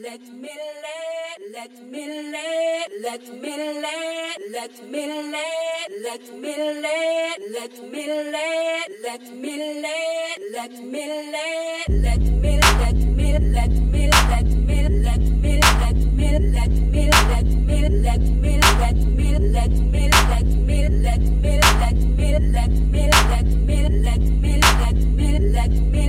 let me let, let me let, let me let, let me let, let me let, let me let, let me let, let me let, let me let me let me let me let me let me let me let me let me let me let me let me let me let me let me let me let me let me let me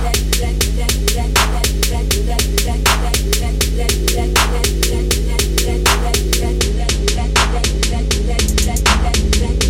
Thank you.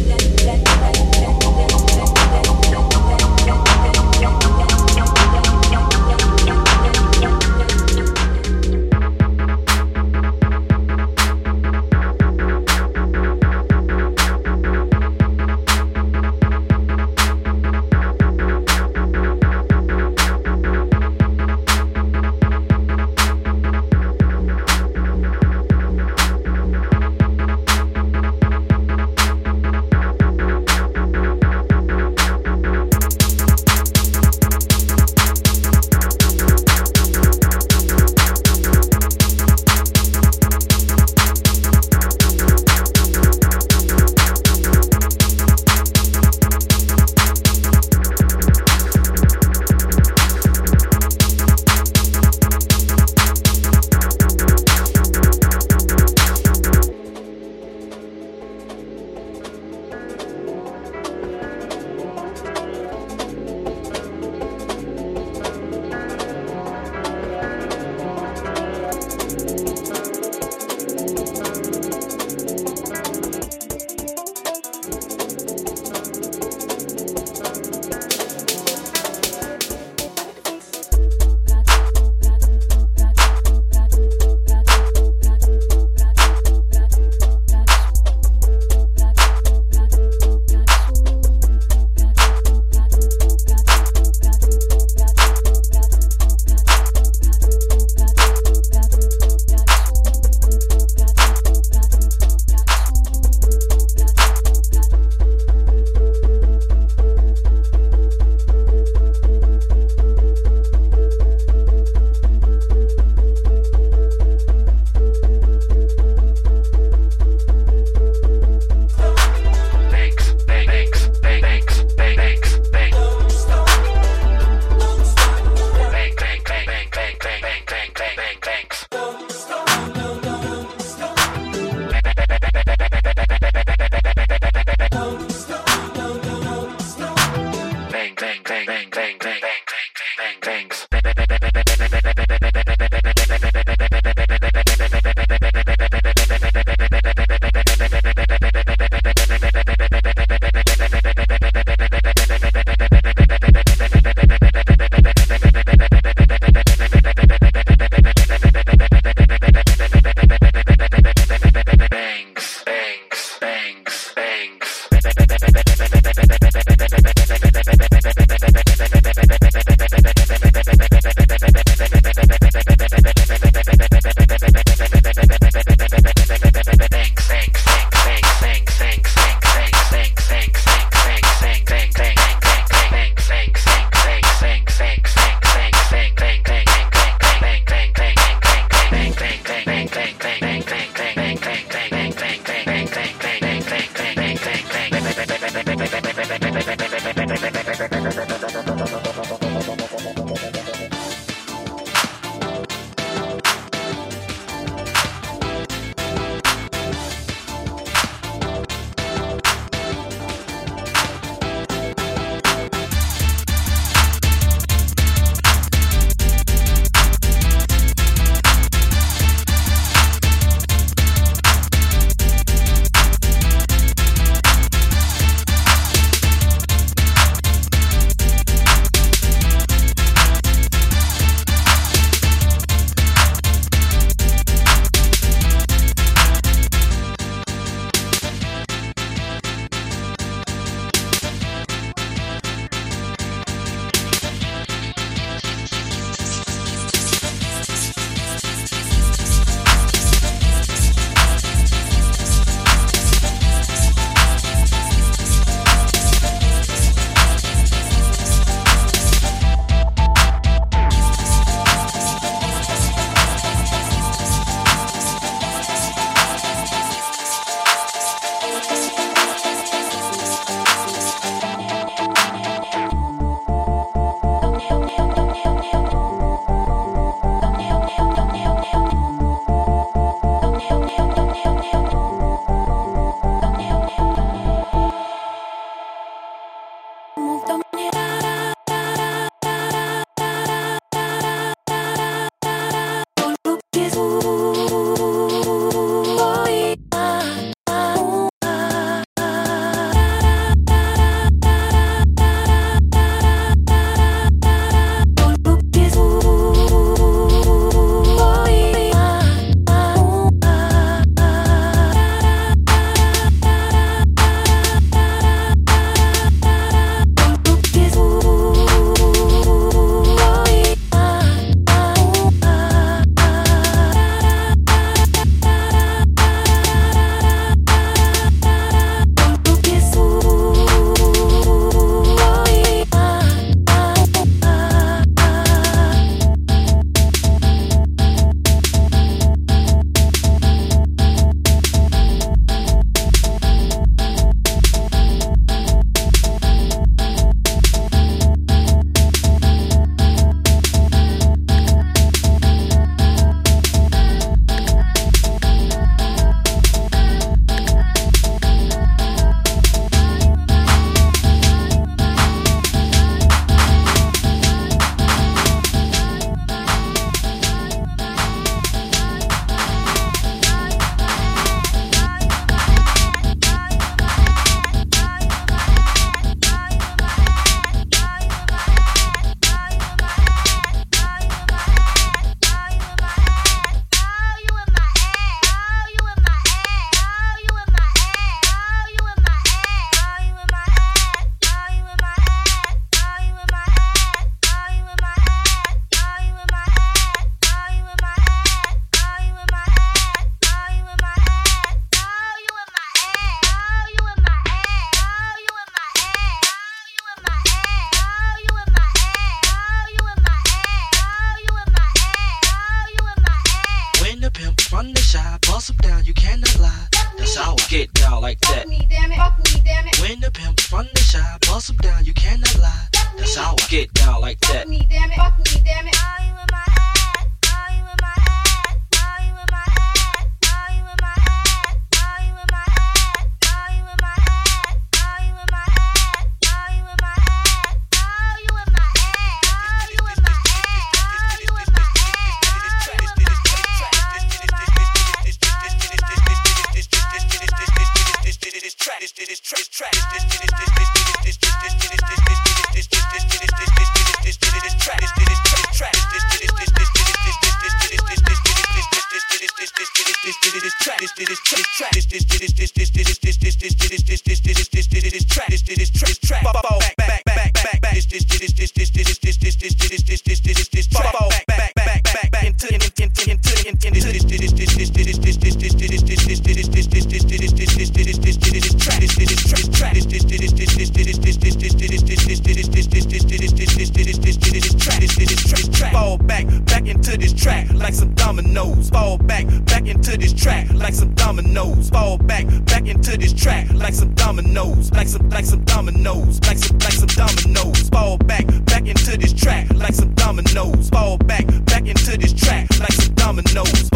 Fall back, back into this track like some dominoes.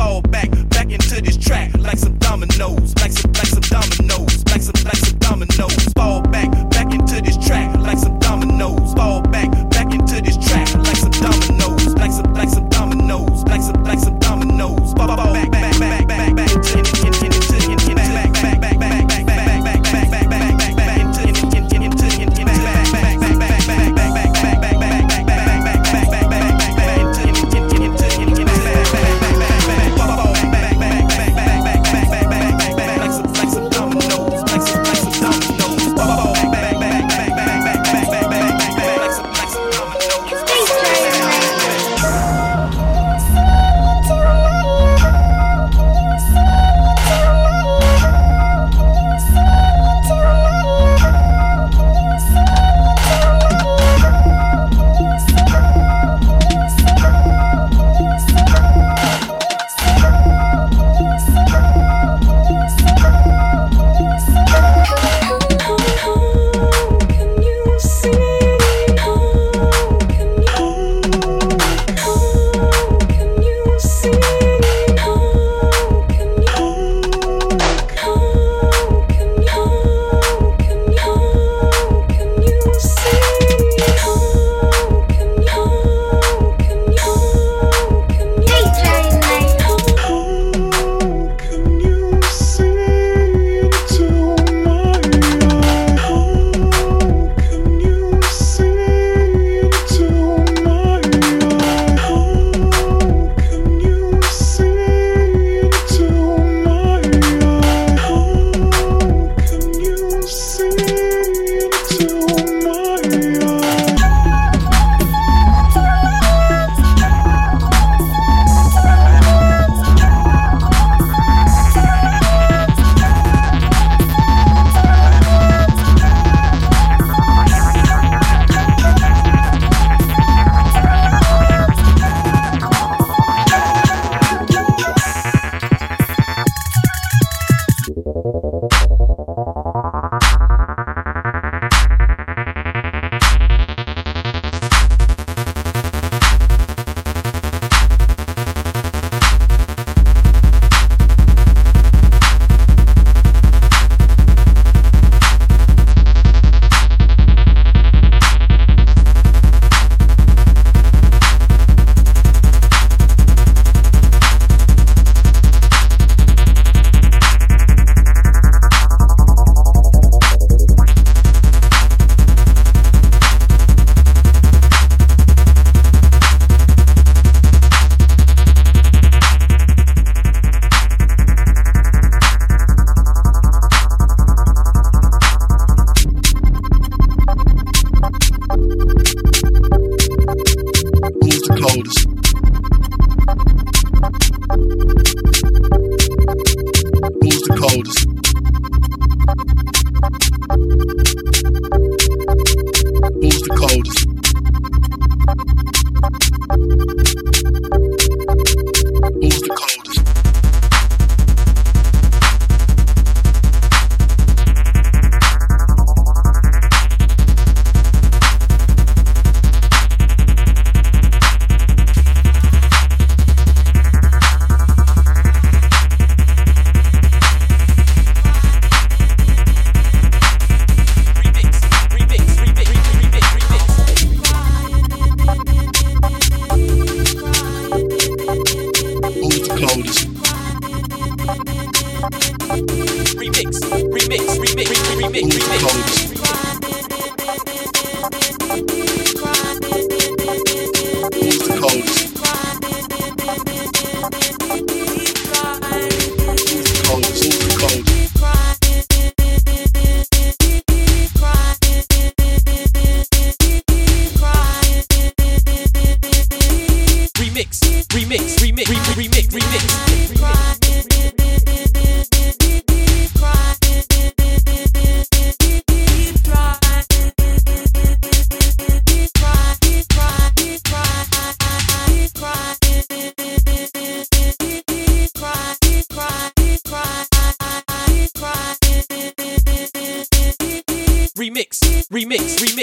Don't leave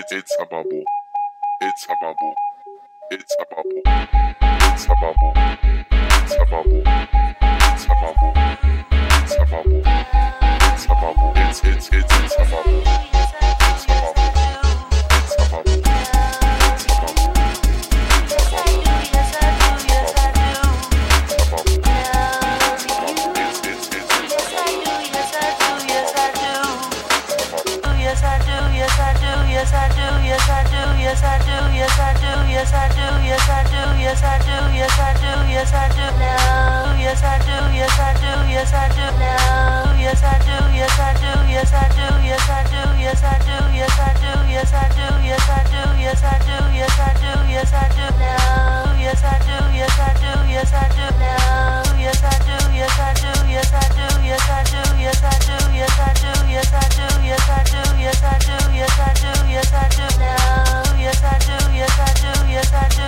It's it's a bubble. It's a bubble. It's a bubble. It's a bubble. It's a bubble. Yes, I do. Yes, I do. Yes, I do. Yes, I do. Now, yes I do, yes I do, yes I do now, yes I do, yes I do, yes I do, yes I do, yes I do, yes I do, yes I do, yes I do, yes I do, yes I do, yes I do now, yes I do, yes I do, yes I do now, yes I do, yes I do, yes I do, yes I do, yes I do, yes I do, yes I do, yes I do, yes I do, yes I do, yes I do now, yes I do, yes I do, yes, I do.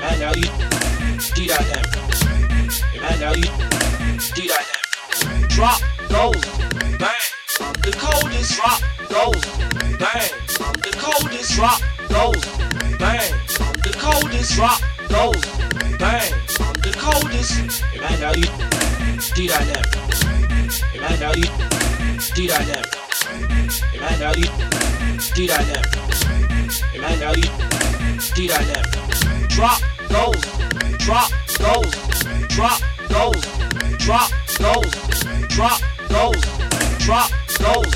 man, now you do that then. Hey man, now you do that then. Drop those, the coldest. Drop those, bang. The coldest. Drop those, bang. The coldest. The coldest. Hey now you do that then. Hey now. Drop those, drop those, drop those, drop those, drop those, drop those,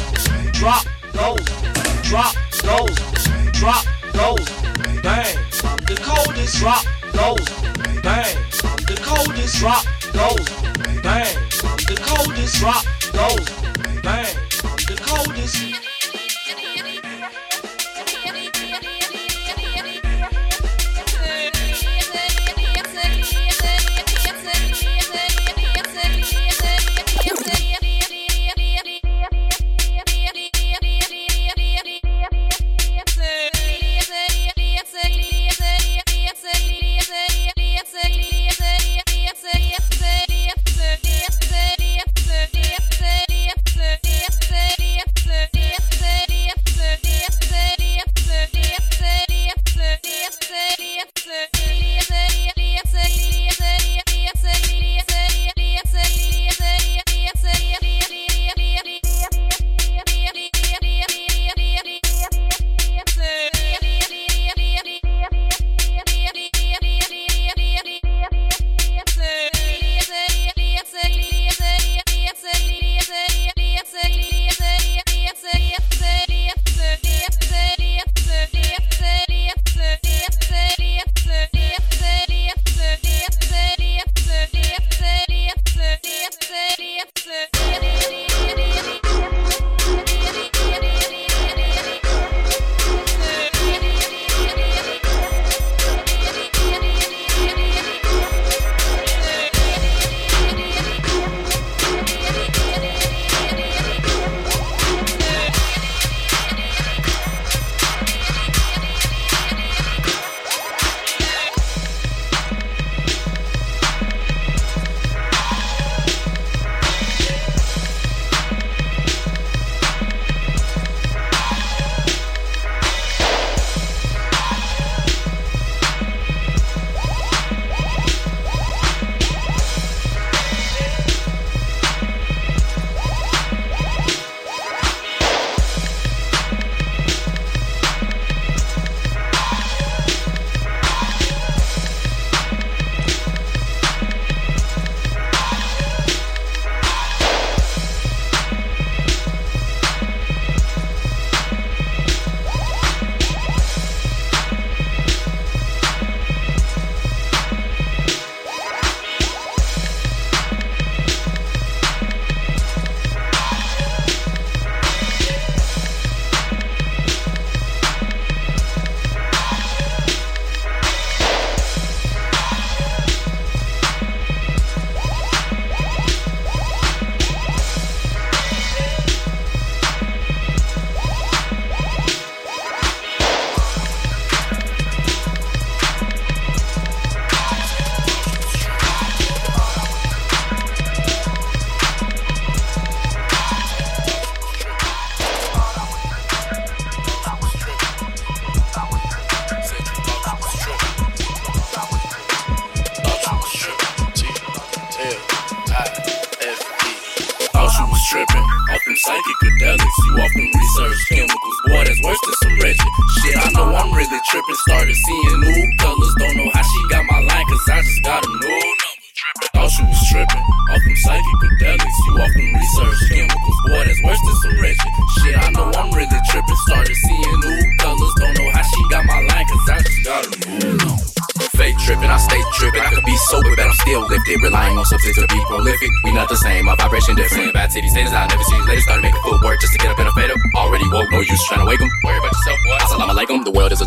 drop those, drop those, drop those, bang. I'm the coldest, drop those, bang. I'm the coldest, drop those, bang. I'm the coldest, drop those, bang. I'm the coldest.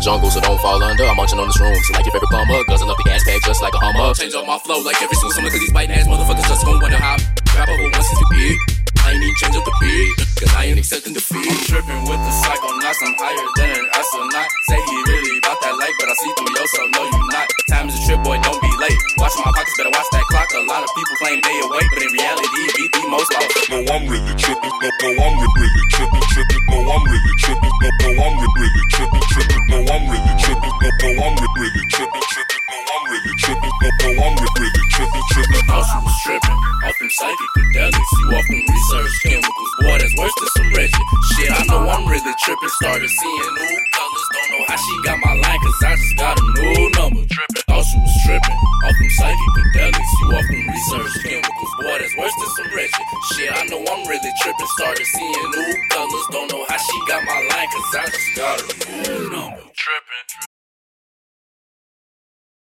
jungle, so don't fall under. I'm munching on this room, so like your favorite plumber. Guzzling up the gas bag just like a hummer. Change up my flow like every single summer, cause these biting ass